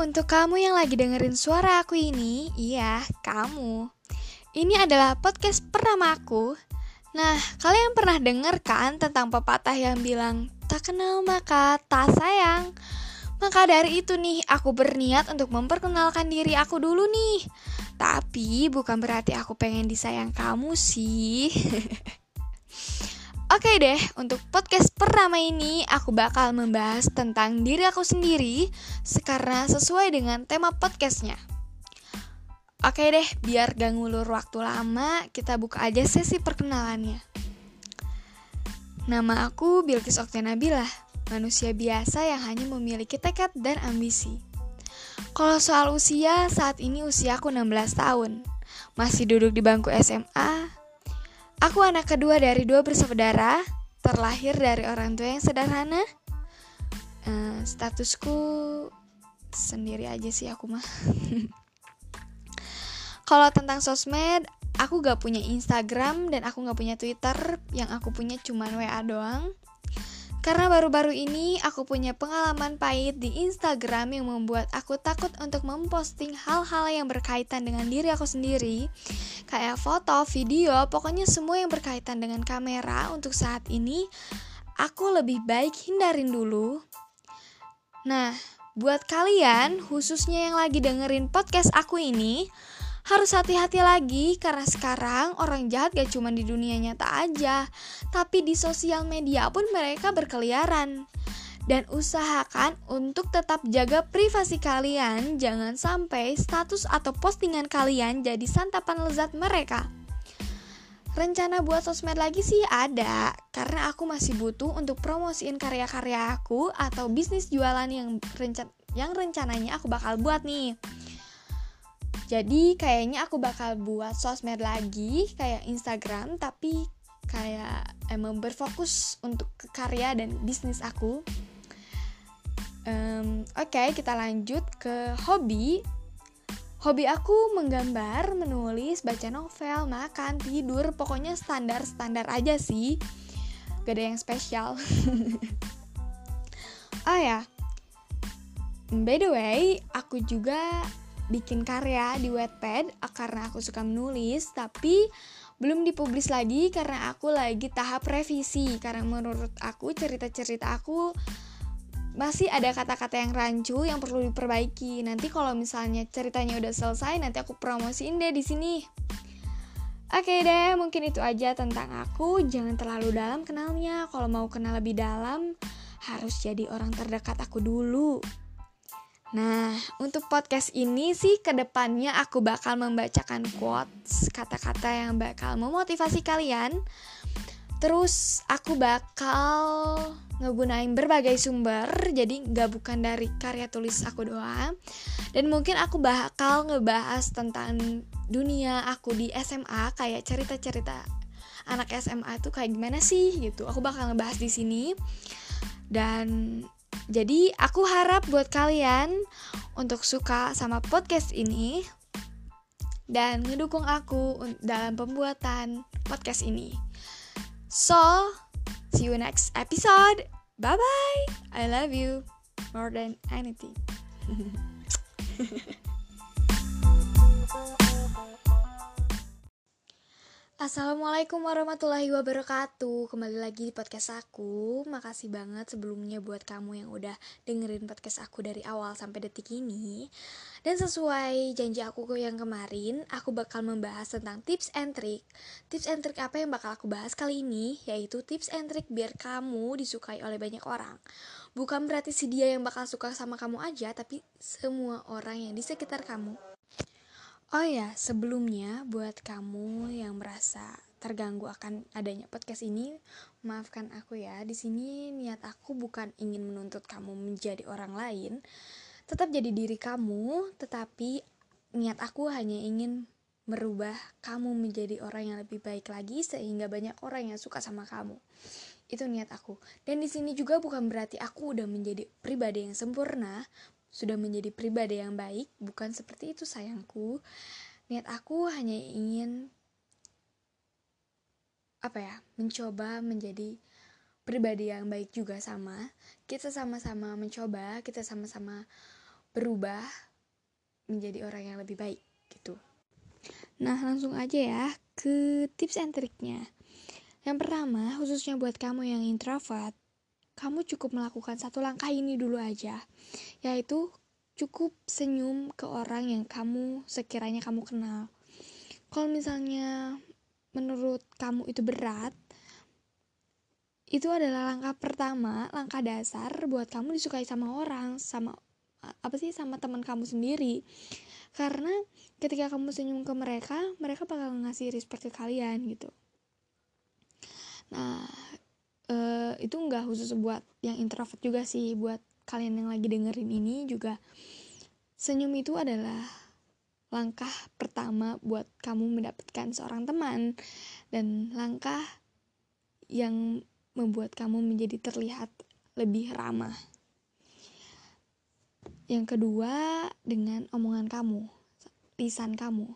untuk kamu yang lagi dengerin suara aku ini, iya, kamu. Ini adalah podcast pertama aku. Nah, kalian pernah denger kan tentang pepatah yang bilang, tak kenal maka tak sayang. Maka dari itu nih, aku berniat untuk memperkenalkan diri aku dulu nih. Tapi bukan berarti aku pengen disayang kamu sih. Oke deh, untuk podcast pertama ini aku bakal membahas tentang diri aku sendiri karena sesuai dengan tema podcastnya. Oke deh, biar gak ngulur waktu lama, kita buka aja sesi perkenalannya. Nama aku Bilkis Oktanabila, manusia biasa yang hanya memiliki tekad dan ambisi. Kalau soal usia, saat ini usia aku 16 tahun. Masih duduk di bangku SMA, Aku anak kedua dari dua bersaudara, terlahir dari orang tua yang sederhana. Uh, statusku sendiri aja sih aku mah. Kalau tentang sosmed, aku gak punya Instagram dan aku gak punya Twitter. Yang aku punya cuma WA doang. Karena baru-baru ini aku punya pengalaman pahit di Instagram yang membuat aku takut untuk memposting hal-hal yang berkaitan dengan diri aku sendiri. Kayak foto, video, pokoknya semua yang berkaitan dengan kamera untuk saat ini Aku lebih baik hindarin dulu. Nah, buat kalian khususnya yang lagi dengerin podcast aku ini harus hati-hati lagi karena sekarang orang jahat gak cuma di dunia nyata aja, tapi di sosial media pun mereka berkeliaran. Dan usahakan untuk tetap jaga privasi kalian, jangan sampai status atau postingan kalian jadi santapan lezat mereka. Rencana buat sosmed lagi sih ada, karena aku masih butuh untuk promosiin karya-karya aku atau bisnis jualan yang rencan yang rencananya aku bakal buat nih. Jadi kayaknya aku bakal buat sosmed lagi kayak Instagram tapi kayak emang berfokus untuk ke karya dan bisnis aku. Um, Oke, okay, kita lanjut ke hobi. Hobi aku menggambar, menulis, baca novel, makan, tidur, pokoknya standar-standar aja sih. Gak ada yang spesial. oh ya, by the way, aku juga bikin karya di Wattpad ah, karena aku suka menulis tapi belum dipublis lagi karena aku lagi tahap revisi karena menurut aku cerita-cerita aku masih ada kata-kata yang rancu yang perlu diperbaiki. Nanti kalau misalnya ceritanya udah selesai, nanti aku promosiin deh di sini. Oke deh, mungkin itu aja tentang aku. Jangan terlalu dalam kenalnya. Kalau mau kenal lebih dalam, harus jadi orang terdekat aku dulu. Nah, untuk podcast ini sih ke depannya aku bakal membacakan quotes, kata-kata yang bakal memotivasi kalian. Terus aku bakal ngegunain berbagai sumber, jadi nggak bukan dari karya tulis aku doang. Dan mungkin aku bakal ngebahas tentang dunia aku di SMA, kayak cerita-cerita anak SMA itu kayak gimana sih gitu. Aku bakal ngebahas di sini. Dan jadi aku harap buat kalian untuk suka sama podcast ini dan ngedukung aku dalam pembuatan podcast ini. So, see you next episode. Bye bye. I love you more than anything. Assalamualaikum warahmatullahi wabarakatuh. Kembali lagi di podcast aku. Makasih banget sebelumnya buat kamu yang udah dengerin podcast aku dari awal sampai detik ini. Dan sesuai janji aku yang kemarin Aku bakal membahas tentang tips and trick. Tips and trick apa yang bakal aku bahas kali ini? Yaitu tips and trick biar kamu disukai oleh banyak orang. Bukan berarti si dia yang bakal suka sama kamu aja Tapi semua orang yang di sekitar kamu Oh ya, sebelumnya buat kamu yang merasa terganggu akan adanya podcast ini, maafkan aku ya. Di sini niat aku bukan ingin menuntut kamu menjadi orang lain, tetap jadi diri kamu, tetapi niat aku hanya ingin merubah kamu menjadi orang yang lebih baik lagi sehingga banyak orang yang suka sama kamu. Itu niat aku. Dan di sini juga bukan berarti aku udah menjadi pribadi yang sempurna, sudah menjadi pribadi yang baik, bukan seperti itu sayangku. Niat aku hanya ingin apa ya, mencoba menjadi pribadi yang baik juga sama. Kita sama-sama mencoba, kita sama-sama berubah menjadi orang yang lebih baik gitu. Nah, langsung aja ya ke tips and triknya. Yang pertama, khususnya buat kamu yang introvert, kamu cukup melakukan satu langkah ini dulu aja, yaitu cukup senyum ke orang yang kamu sekiranya kamu kenal. Kalau misalnya menurut kamu itu berat, itu adalah langkah pertama, langkah dasar buat kamu disukai sama orang, sama apa sih sama teman kamu sendiri. Karena ketika kamu senyum ke mereka, mereka bakal ngasih respect ke kalian gitu. Nah, uh, itu nggak khusus buat yang introvert juga sih buat kalian yang lagi dengerin ini juga senyum itu adalah langkah pertama buat kamu mendapatkan seorang teman dan langkah yang membuat kamu menjadi terlihat lebih ramah. Yang kedua, dengan omongan kamu, lisan kamu.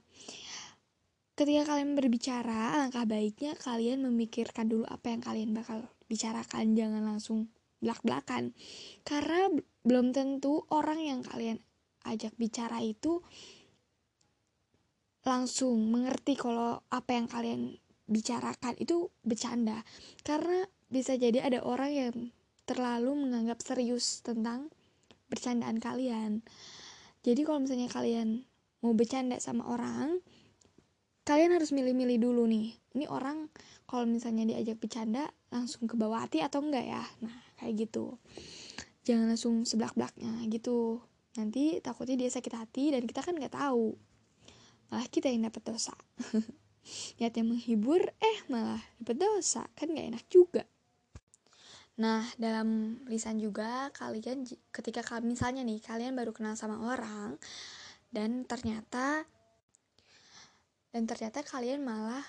Ketika kalian berbicara, langkah baiknya kalian memikirkan dulu apa yang kalian bakal bicarakan jangan langsung belak-belakan. Karena belum tentu orang yang kalian ajak bicara itu langsung mengerti kalau apa yang kalian bicarakan itu bercanda. Karena bisa jadi ada orang yang terlalu menganggap serius tentang bercandaan kalian. Jadi kalau misalnya kalian mau bercanda sama orang kalian harus milih-milih dulu nih. Ini orang kalau misalnya diajak bercanda langsung ke bawah hati atau enggak ya? Nah kayak gitu. Jangan langsung seblak belaknya gitu. Nanti takutnya dia sakit hati dan kita kan nggak tahu. Malah kita yang dapat dosa. Niatnya menghibur eh malah dapat dosa. Kan nggak enak juga. Nah, dalam lisan juga kalian ketika kalian misalnya nih kalian baru kenal sama orang dan ternyata dan ternyata kalian malah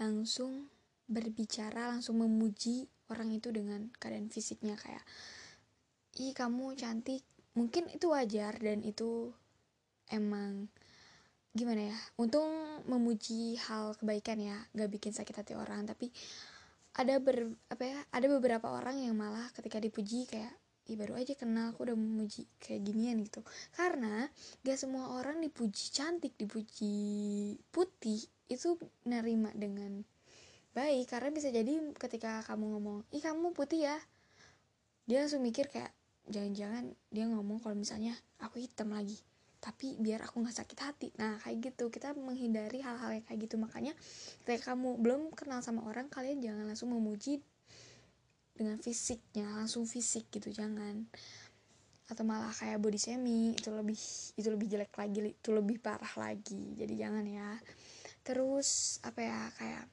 langsung berbicara langsung memuji orang itu dengan keadaan fisiknya kayak ih kamu cantik. Mungkin itu wajar dan itu emang gimana ya untung memuji hal kebaikan ya gak bikin sakit hati orang. Tapi ada ber apa ya ada beberapa orang yang malah ketika dipuji kayak Ih baru aja kenal aku udah memuji kayak ginian gitu. Karena gak semua orang dipuji cantik Dipuji putih Itu nerima dengan baik karena bisa jadi ketika kamu ngomong ih kamu putih ya dia langsung mikir kayak jangan-jangan dia ngomong kalau misalnya aku hitam lagi tapi biar aku nggak sakit hati. Nah kayak gitu. Kita menghindari hal-hal yang kayak gitu. Makanya ketika kamu belum kenal sama orang kalian jangan langsung memuji dengan fisiknya langsung fisik gitu jangan. Atau malah kayak body shaming itu lebih itu lebih jelek lagi itu lebih parah lagi. Jadi jangan ya. Terus apa ya kayak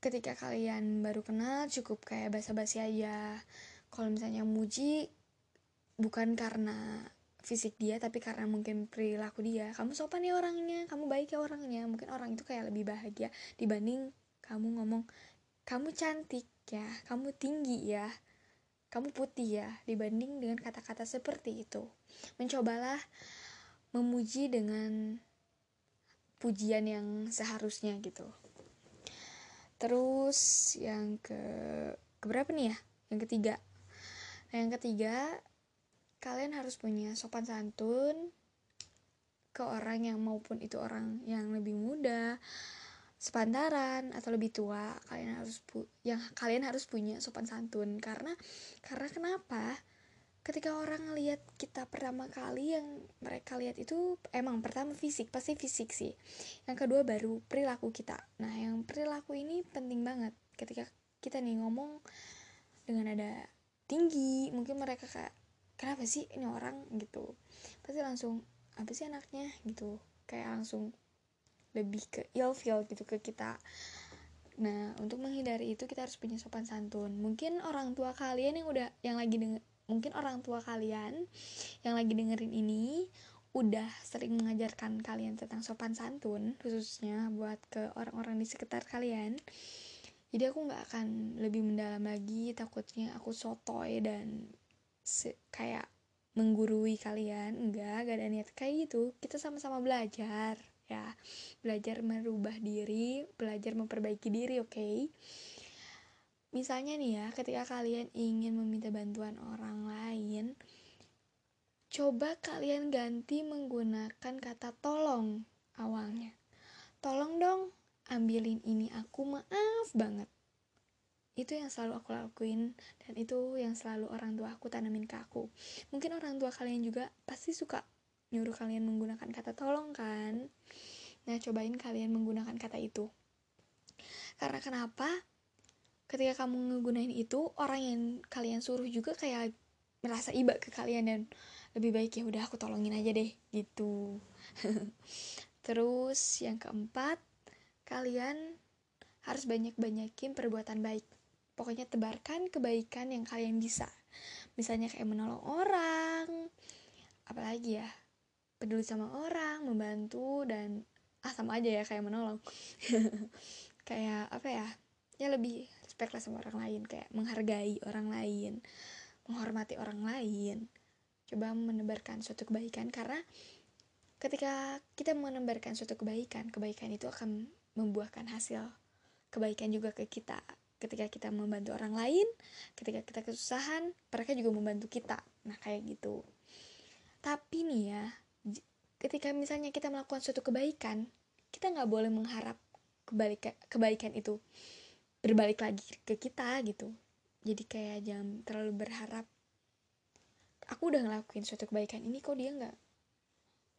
ketika kalian baru kenal cukup kayak basa-basi aja. Kalau misalnya muji bukan karena fisik dia tapi karena mungkin perilaku dia. Kamu sopan ya orangnya kamu baik ya orangnya. Mungkin orang itu kayak lebih bahagia dibanding kamu ngomong kamu cantik ya kamu tinggi ya kamu putih ya dibanding dengan kata-kata seperti itu. Mencobalah memuji dengan pujian yang seharusnya gitu terus yang ke keberapa nih ya? Yang ketiga. Nah yang ketiga kalian harus punya sopan santun ke orang yang maupun itu orang yang lebih muda sepantaran atau lebih tua. Kalian harus pu yang kalian harus punya sopan santun. Karena karena kenapa ketika orang ngelihat kita pertama kali yang mereka lihat itu emang pertama fisik pasti fisik sih. Yang kedua baru perilaku kita. Nah yang perilaku ini penting banget. Ketika kita nih ngomong dengan ada tinggi mungkin mereka kayak kenapa sih ini orang? gitu. Pasti langsung apa sih anaknya? gitu. Kayak langsung lebih ke feel gitu ke kita. Nah, untuk menghindari itu kita harus punya sopan santun. Mungkin orang tua kalian yang udah yang lagi denger, mungkin orang tua kalian yang lagi dengerin ini udah sering mengajarkan kalian tentang sopan santun khususnya buat ke orang-orang di sekitar kalian. Jadi aku nggak akan lebih mendalam lagi takutnya aku sotoy dan kayak menggurui kalian. Enggak gak ada niat kayak gitu. Kita sama-sama belajar ya. Belajar merubah diri belajar memperbaiki diri oke? okay? Misalnya nih ya ketika kalian ingin meminta bantuan orang lain coba kalian ganti menggunakan kata tolong awalnya. Tolong dong, ambilin ini aku maaf banget. Itu yang selalu aku lakuin dan itu yang selalu orang tua aku tanamin ke aku. Mungkin orang tua kalian juga pasti suka nyuruh kalian menggunakan kata tolong kan. Nah, cobain kalian menggunakan kata itu. Karena kenapa? Ketika kamu ngegunain itu, orang yang kalian suruh juga kayak merasa iba ke kalian dan lebih baik ya udah aku tolongin aja deh gitu. Terus yang keempat kalian harus banyak-banyakin perbuatan baik. Pokoknya tebarkan kebaikan yang kalian bisa. Misalnya kayak menolong orang apalagi ya peduli sama orang membantu dan ah sama aja ya kayak menolong. Kayak apa ya ya lebih respect lah sama orang lain kayak menghargai orang lain menghormati orang lain. Coba menebarkan suatu kebaikan karena ketika kita menebarkan suatu kebaikan kebaikan itu akan membuahkan hasil kebaikan juga ke kita. Ketika kita membantu orang lain ketika kita kesusahan mereka juga membantu kita. Nah kayak gitu. Tapi nih ya ketika misalnya kita melakukan suatu kebaikan kita nggak boleh mengharap kebaikan kebaikan itu berbalik lagi ke kita gitu. Jadi kayak jangan terlalu berharap aku udah ngelakuin suatu kebaikan ini kok dia nggak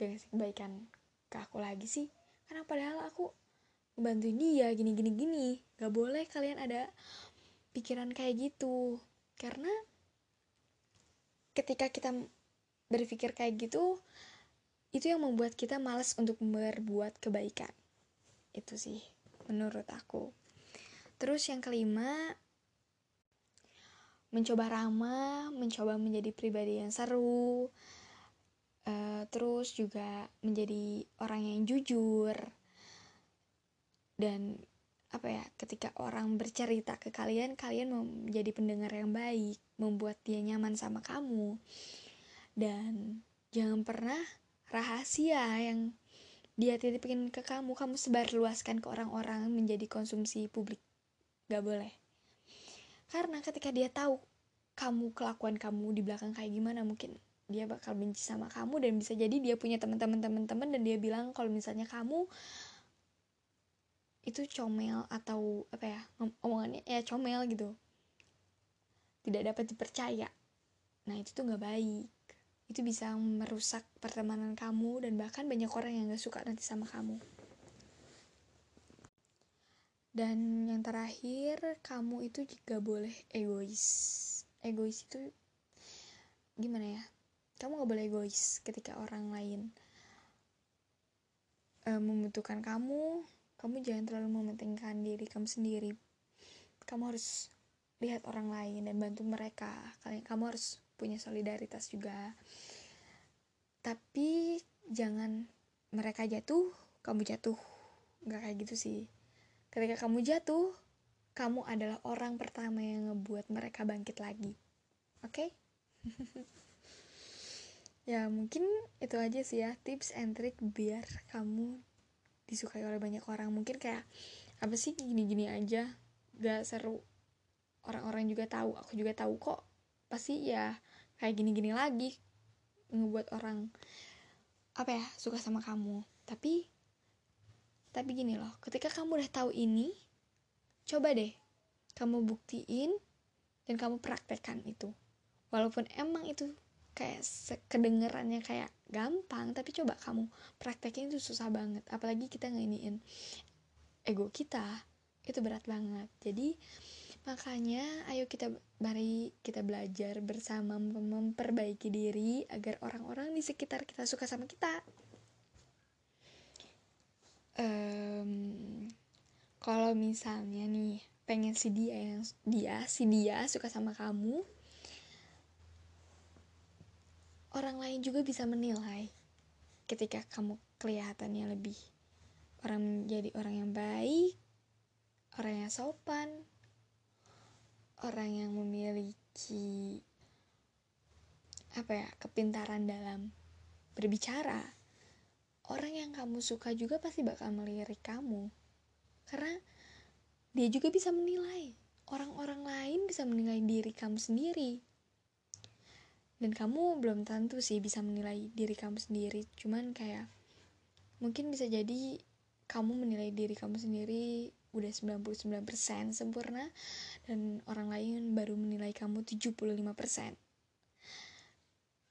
gak kebaikan ke aku lagi sih? Karena padahal aku bantuin dia gini gini gini. Gak boleh kalian ada pikiran kayak gitu. Karena ketika kita berpikir kayak gitu itu yang membuat kita malas untuk berbuat kebaikan. Itu sih menurut aku terus yang kelima mencoba ramah, mencoba menjadi pribadi yang seru, uh, terus juga menjadi orang yang jujur. Dan apa ya ketika orang bercerita ke kalian kalian menjadi pendengar yang baik membuat dia nyaman sama kamu. Dan jangan pernah rahasia yang dia titipin ke kamu. Kamu sebar luaskan ke orang-orang menjadi konsumsi publik gak boleh. Karena ketika dia tahu kamu kelakuan kamu di belakang kayak gimana mungkin dia bakal benci sama kamu dan bisa jadi dia punya teman-teman teman-teman dan dia bilang kalau misalnya kamu itu comel atau apa ya omongannya ya comel gitu. Tidak dapat dipercaya. Nah itu tuh nggak baik. Itu bisa merusak pertemanan kamu dan bahkan banyak orang yang gak suka nanti sama kamu dan yang terakhir, kamu itu juga boleh egois. Egois itu gimana ya? Kamu gak boleh egois ketika orang lain e, membutuhkan kamu. Kamu jangan terlalu mementingkan diri kamu sendiri. Kamu harus lihat orang lain dan bantu mereka. Kamu harus punya solidaritas juga. Tapi jangan mereka jatuh, kamu jatuh. Gak kayak gitu sih Ketika kamu jatuh, kamu adalah orang pertama yang ngebuat mereka bangkit lagi. Oke? Okay? ya, mungkin itu aja sih ya tips and trick biar kamu disukai oleh banyak orang. Mungkin kayak apa sih gini-gini aja, gak seru. Orang-orang juga tahu, aku juga tahu kok. Pasti ya kayak gini-gini lagi ngebuat orang apa ya suka sama kamu. Tapi tapi gini loh, ketika kamu udah tahu ini, coba deh kamu buktiin dan kamu praktekkan itu. Walaupun emang itu kayak kedengerannya kayak gampang, tapi coba kamu praktekin itu susah banget. Apalagi kita nginiin ego kita, itu berat banget. Jadi makanya ayo kita mari kita belajar bersama memperbaiki diri agar orang-orang di sekitar kita suka sama kita um, kalau misalnya nih pengen si dia yang dia si dia suka sama kamu orang lain juga bisa menilai ketika kamu kelihatannya lebih orang menjadi orang yang baik orang yang sopan orang yang memiliki apa ya kepintaran dalam berbicara orang yang kamu suka juga pasti bakal melirik kamu. Karena dia juga bisa menilai. Orang-orang lain bisa menilai diri kamu sendiri. Dan kamu belum tentu sih bisa menilai diri kamu sendiri. Cuman kayak mungkin bisa jadi kamu menilai diri kamu sendiri udah 99% sempurna dan orang lain baru menilai kamu 75%.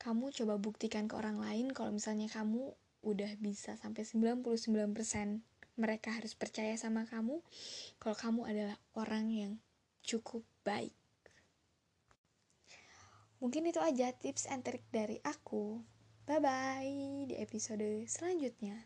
Kamu coba buktikan ke orang lain kalau misalnya kamu udah bisa sampai 99% mereka harus percaya sama kamu kalau kamu adalah orang yang cukup baik. Mungkin itu aja tips and trik dari aku. Bye bye di episode selanjutnya.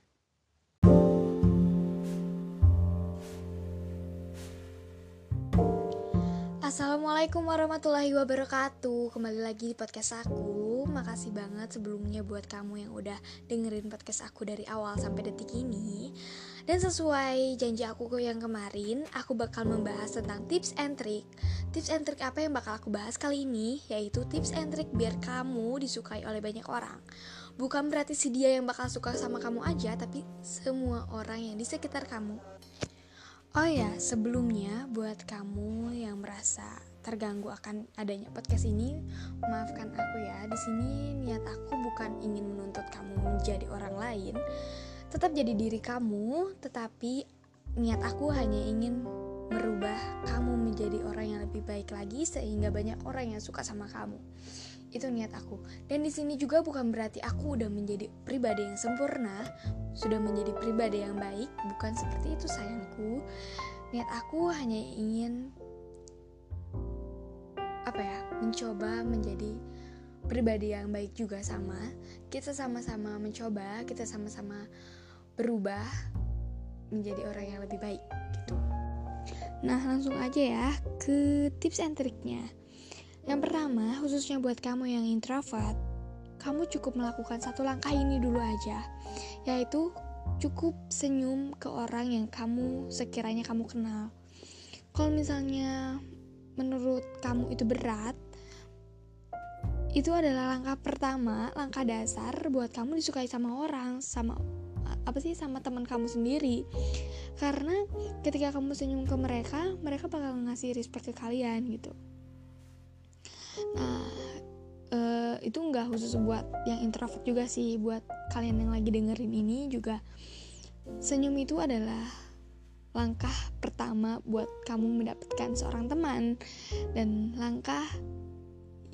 Assalamualaikum warahmatullahi wabarakatuh Kembali lagi di podcast aku Makasih banget sebelumnya buat kamu yang udah dengerin podcast aku dari awal sampai detik ini. Dan sesuai janji aku yang kemarin Aku bakal membahas tentang tips and trick. Tips and trick apa yang bakal aku bahas kali ini? Yaitu tips and trick biar kamu disukai oleh banyak orang. Bukan berarti si dia yang bakal suka sama kamu aja Tapi semua orang yang di sekitar kamu. Oh ya, sebelumnya buat kamu yang merasa terganggu akan adanya podcast ini, maafkan aku ya. Di sini niat aku bukan ingin menuntut kamu menjadi orang lain, tetap jadi diri kamu, tetapi niat aku hanya ingin merubah kamu menjadi orang yang lebih baik lagi sehingga banyak orang yang suka sama kamu. Itu niat aku. Dan di sini juga bukan berarti aku udah menjadi pribadi yang sempurna sudah menjadi pribadi yang baik. Bukan seperti itu sayangku. Niat aku hanya ingin apa ya mencoba menjadi pribadi yang baik juga sama. Kita sama-sama mencoba kita sama-sama berubah menjadi orang yang lebih baik gitu. Nah langsung aja ya ke tips and triknya. Yang pertama, khususnya buat kamu yang introvert, kamu cukup melakukan satu langkah ini dulu aja, yaitu cukup senyum ke orang yang kamu sekiranya kamu kenal. Kalau misalnya menurut kamu itu berat, itu adalah langkah pertama, langkah dasar buat kamu disukai sama orang, sama apa sih sama teman kamu sendiri. Karena ketika kamu senyum ke mereka, mereka bakal ngasih respect ke kalian gitu. Nah, uh, itu nggak khusus buat yang introvert juga sih, buat kalian yang lagi dengerin ini juga senyum itu adalah langkah pertama buat kamu mendapatkan seorang teman dan langkah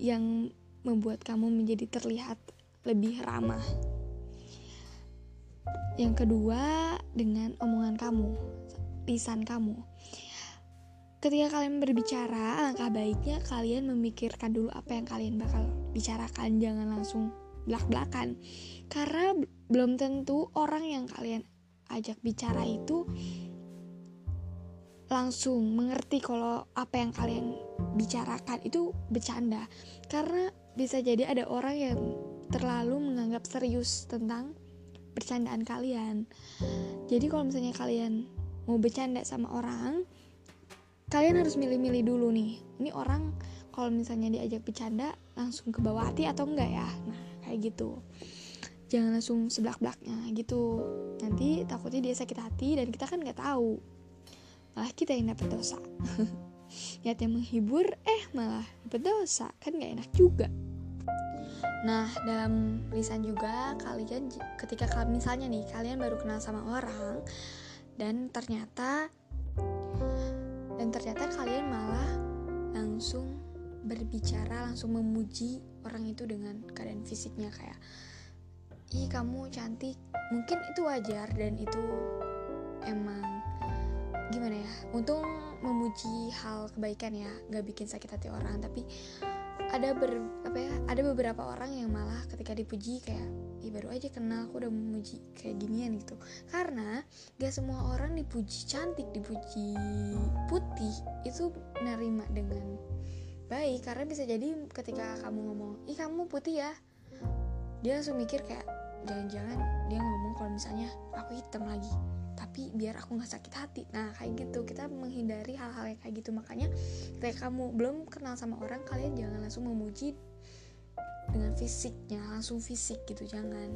yang membuat kamu menjadi terlihat lebih ramah. Yang kedua, dengan omongan kamu, lisan kamu. Ketika kalian berbicara, alangkah baiknya kalian memikirkan dulu apa yang kalian bakal bicarakan, jangan langsung belak-belakan. Karena belum tentu orang yang kalian ajak bicara itu langsung mengerti kalau apa yang kalian bicarakan itu bercanda. Karena bisa jadi ada orang yang terlalu menganggap serius tentang bercandaan kalian. Jadi kalau misalnya kalian mau bercanda sama orang, kalian harus milih-milih dulu nih. Ini orang kalau misalnya diajak bercanda langsung ke bawah hati atau enggak ya? Nah kayak gitu. Jangan langsung sebelah belaknya gitu. Nanti takutnya dia sakit hati dan kita kan nggak tahu malah kita yang dapat dosa. Niatnya menghibur eh malah dapat dosa. Kan nggak enak juga. Nah, dalam lisan juga kalian ketika kalian misalnya nih kalian baru kenal sama orang dan ternyata dan ternyata kalian malah langsung berbicara langsung memuji orang itu dengan keadaan fisiknya. Kayak ih kamu cantik. Mungkin itu wajar dan itu emang gimana ya untung memuji hal kebaikan ya gak bikin sakit hati orang. Tapi ada ber apa ya ada beberapa orang yang malah ketika dipuji kayak ih baru aja kenal aku udah memuji kayak ginian gitu. Karena gak semua orang dipuji cantik dipuji putih itu nerima dengan baik. Karena bisa jadi ketika kamu ngomong ih kamu putih ya dia langsung mikir kayak jangan-jangan dia ngomong kalau misalnya aku hitam lagi tapi biar aku nggak sakit hati. Nah kayak gitu. Kita menghindari hal-hal yang kayak gitu. Makanya ketika kamu belum kenal sama orang kalian jangan langsung memuji dengan fisiknya langsung fisik gitu jangan.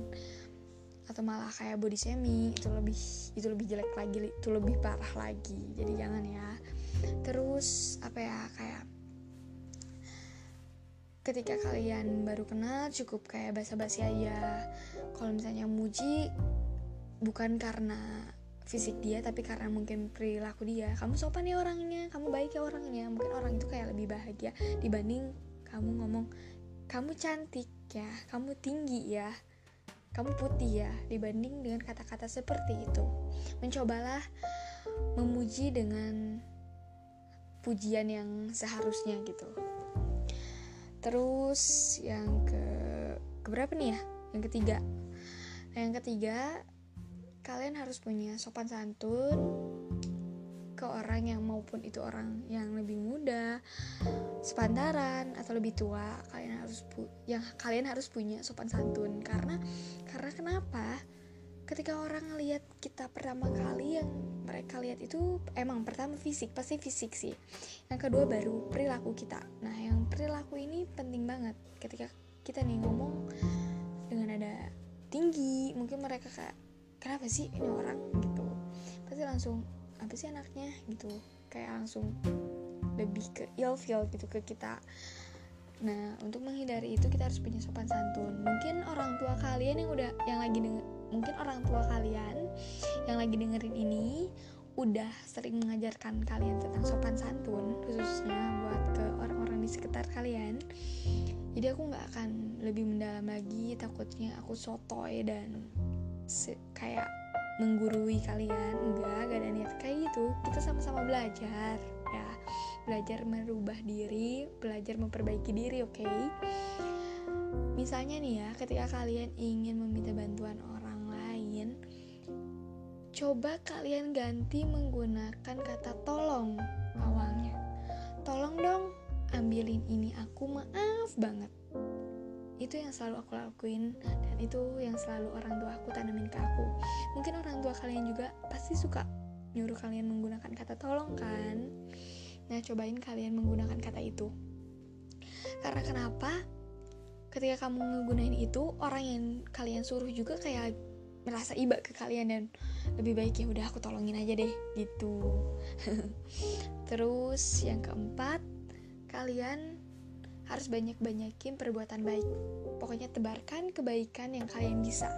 Atau malah kayak body shaming itu lebih itu lebih jelek lagi itu lebih parah lagi. Jadi jangan ya. Terus apa ya kayak ketika kalian baru kenal cukup kayak basa-basi aja. Kalau misalnya muji bukan karena fisik dia tapi karena mungkin perilaku dia kamu sopan ya orangnya kamu baik ya orangnya. Mungkin orang itu kayak lebih bahagia dibanding kamu ngomong kamu cantik ya kamu tinggi ya kamu putih ya dibanding dengan kata-kata seperti itu. Mencobalah memuji dengan pujian yang seharusnya gitu. Terus yang ke keberapa nih ya? Yang ketiga. Nah, yang ketiga kalian harus punya sopan santun ke orang yang maupun itu orang yang lebih muda sepantaran atau lebih tua kalian harus pu yang kalian harus punya sopan santun. Karena karena kenapa? Ketika orang lihat kita pertama kali yang mereka lihat itu emang pertama fisik pasti fisik sih. Yang kedua baru perilaku kita. Nah yang perilaku ini penting banget. Ketika kita nih ngomong dengan ada tinggi mungkin mereka kayak kenapa sih ini orang? Gitu. Pasti langsung apa sih anaknya? Gitu. Kayak langsung lebih ke feel gitu ke kita. Nah, untuk menghindari itu kita harus punya sopan santun. Mungkin orang tua kalian yang udah yang lagi denger, mungkin orang tua kalian yang lagi dengerin ini udah sering mengajarkan kalian tentang sopan santun khususnya buat ke orang-orang di sekitar kalian. Jadi aku nggak akan lebih mendalam lagi takutnya aku sotoy dan kayak menggurui kalian enggak gak ada niat kayak gitu kita sama-sama belajar ya belajar merubah diri belajar memperbaiki diri oke okay? misalnya nih ya ketika kalian ingin meminta bantuan orang coba kalian ganti menggunakan kata tolong awalnya. Tolong dong, ambilin ini aku maaf banget. Itu yang selalu aku lakuin dan itu yang selalu orang tua aku tanamin ke aku. Mungkin orang tua kalian juga pasti suka nyuruh kalian menggunakan kata tolong kan? Nah, cobain kalian menggunakan kata itu. Karena kenapa? Ketika kamu menggunakan itu, orang yang kalian suruh juga kayak merasa iba ke kalian dan lebih baik ya udah aku tolongin aja deh gitu terus yang keempat kalian harus banyak-banyakin perbuatan baik. Pokoknya tebarkan kebaikan yang kalian bisa.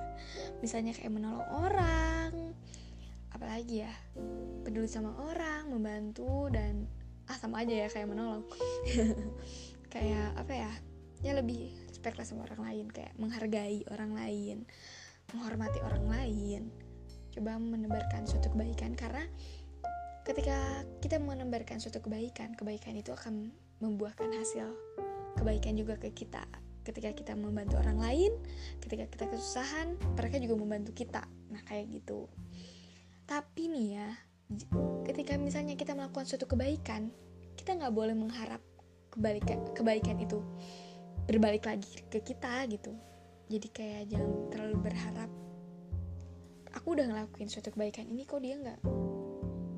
Misalnya kayak menolong orang apalagi ya peduli sama orang membantu dan ah sama aja ya kayak menolong. Kayak apa ya ya lebih respect lah sama orang lain kayak menghargai orang lain menghormati orang lain. Coba menebarkan suatu kebaikan karena ketika kita menebarkan suatu kebaikan kebaikan itu akan membuahkan hasil kebaikan juga ke kita. Ketika kita membantu orang lain ketika kita kesusahan mereka juga membantu kita. Nah kayak gitu. Tapi nih ya ketika misalnya kita melakukan suatu kebaikan kita nggak boleh mengharap kebalikan kebaikan itu berbalik lagi ke kita gitu. Jadi kayak jangan terlalu berharap aku udah ngelakuin suatu kebaikan ini kok dia nggak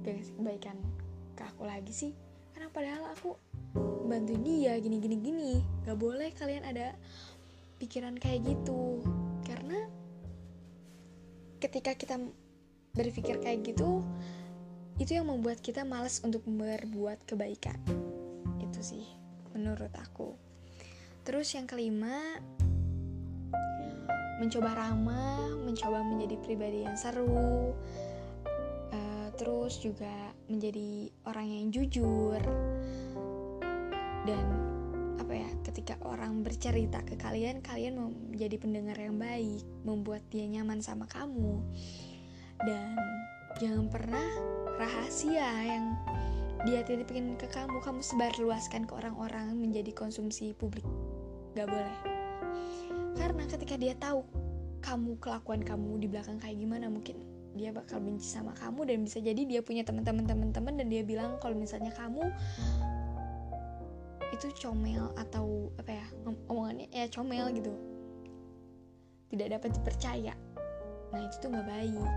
kebaikan ke aku lagi sih? Karena padahal aku bantuin dia gini gini gini. Nggak boleh kalian ada pikiran kayak gitu. Karena ketika kita berpikir kayak gitu itu yang membuat kita malas untuk berbuat kebaikan. Itu sih menurut aku. Terus yang kelima mencoba ramah, mencoba menjadi pribadi yang seru, uh, terus juga menjadi orang yang jujur dan apa ya ketika orang bercerita ke kalian kalian menjadi pendengar yang baik membuat dia nyaman sama kamu. Dan jangan pernah rahasia yang dia titipin ke kamu. Kamu sebar luaskan ke orang-orang menjadi konsumsi publik. Gak boleh. Karena ketika dia tahu kamu kelakuan kamu di belakang kayak gimana mungkin dia bakal benci sama kamu dan bisa jadi dia punya teman-teman teman-teman dan dia bilang kalau misalnya kamu itu comel atau apa ya omongannya ya comel gitu. Tidak dapat dipercaya. Nah itu tuh nggak baik.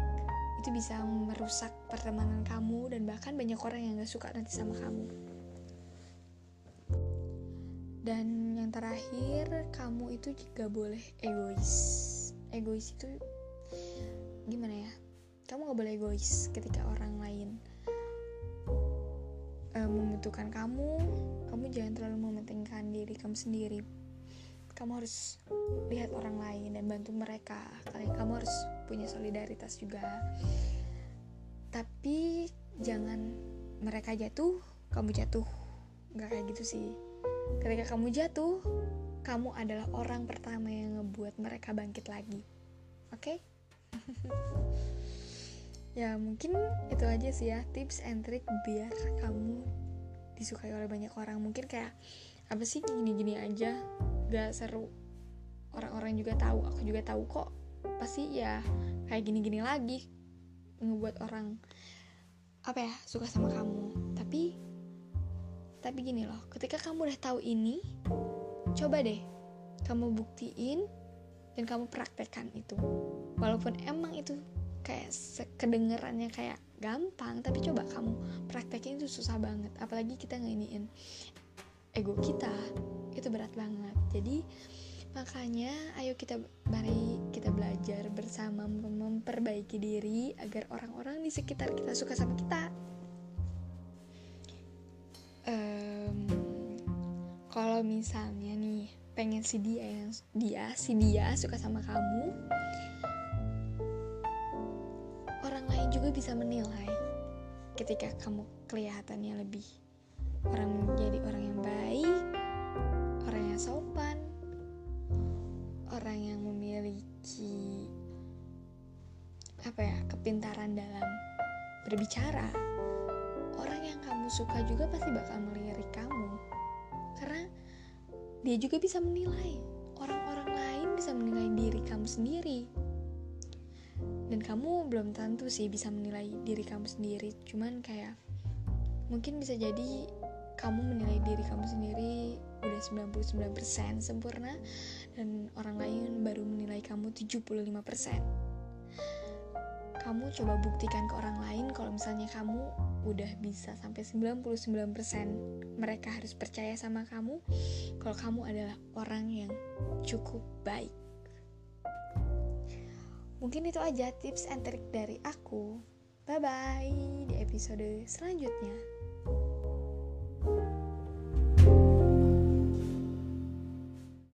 Itu bisa merusak pertemanan kamu dan bahkan banyak orang yang gak suka nanti sama kamu. Dan yang terakhir kamu itu juga boleh egois. Egois itu gimana ya? Kamu gak boleh egois ketika orang lain uh, membutuhkan kamu kamu jangan terlalu mementingkan diri kamu sendiri. Kamu harus lihat orang lain dan bantu mereka. Kali kamu harus punya solidaritas juga. Tapi jangan mereka jatuh kamu jatuh. Nggak kayak gitu sih. Ketika kamu jatuh kamu adalah orang pertama yang ngebuat mereka bangkit lagi. Oke? okay? ya mungkin itu aja sih ya tips and trick biar kamu disukai oleh banyak orang. Mungkin kayak apa sih gini-gini aja? Gak seru. Orang-orang juga tahu aku juga tahu kok. Pasti ya kayak gini-gini lagi ngebuat orang apa ya suka sama kamu. Tapi tapi gini loh ketika kamu udah tahu ini coba deh kamu buktiin dan kamu praktekkan itu. Walaupun emang itu kayak kedengerannya kayak gampang tapi coba kamu praktekin itu susah banget. Apalagi kita nginiin ego kita itu berat banget. Jadi makanya ayo kita mari kita belajar bersama memperbaiki diri agar orang-orang di sekitar kita suka sama kita. Um, kalau misalnya nih pengen si dia yang dia si dia suka sama kamu juga bisa menilai ketika kamu kelihatannya lebih orang menjadi orang yang baik, orang yang sopan, orang yang memiliki apa ya kepintaran dalam berbicara. Orang yang kamu suka juga pasti bakal melirik kamu karena dia juga bisa menilai orang-orang lain bisa menilai diri kamu sendiri dan kamu belum tentu sih bisa menilai diri kamu sendiri. Cuman kayak mungkin bisa jadi kamu menilai diri kamu sendiri udah 99% sempurna dan orang lain baru menilai kamu 75% kamu coba buktikan ke orang lain kalau misalnya kamu udah bisa sampai 99% mereka harus percaya sama kamu kalau kamu adalah orang yang cukup baik Mungkin itu aja tips and trik dari aku. Bye bye di episode selanjutnya.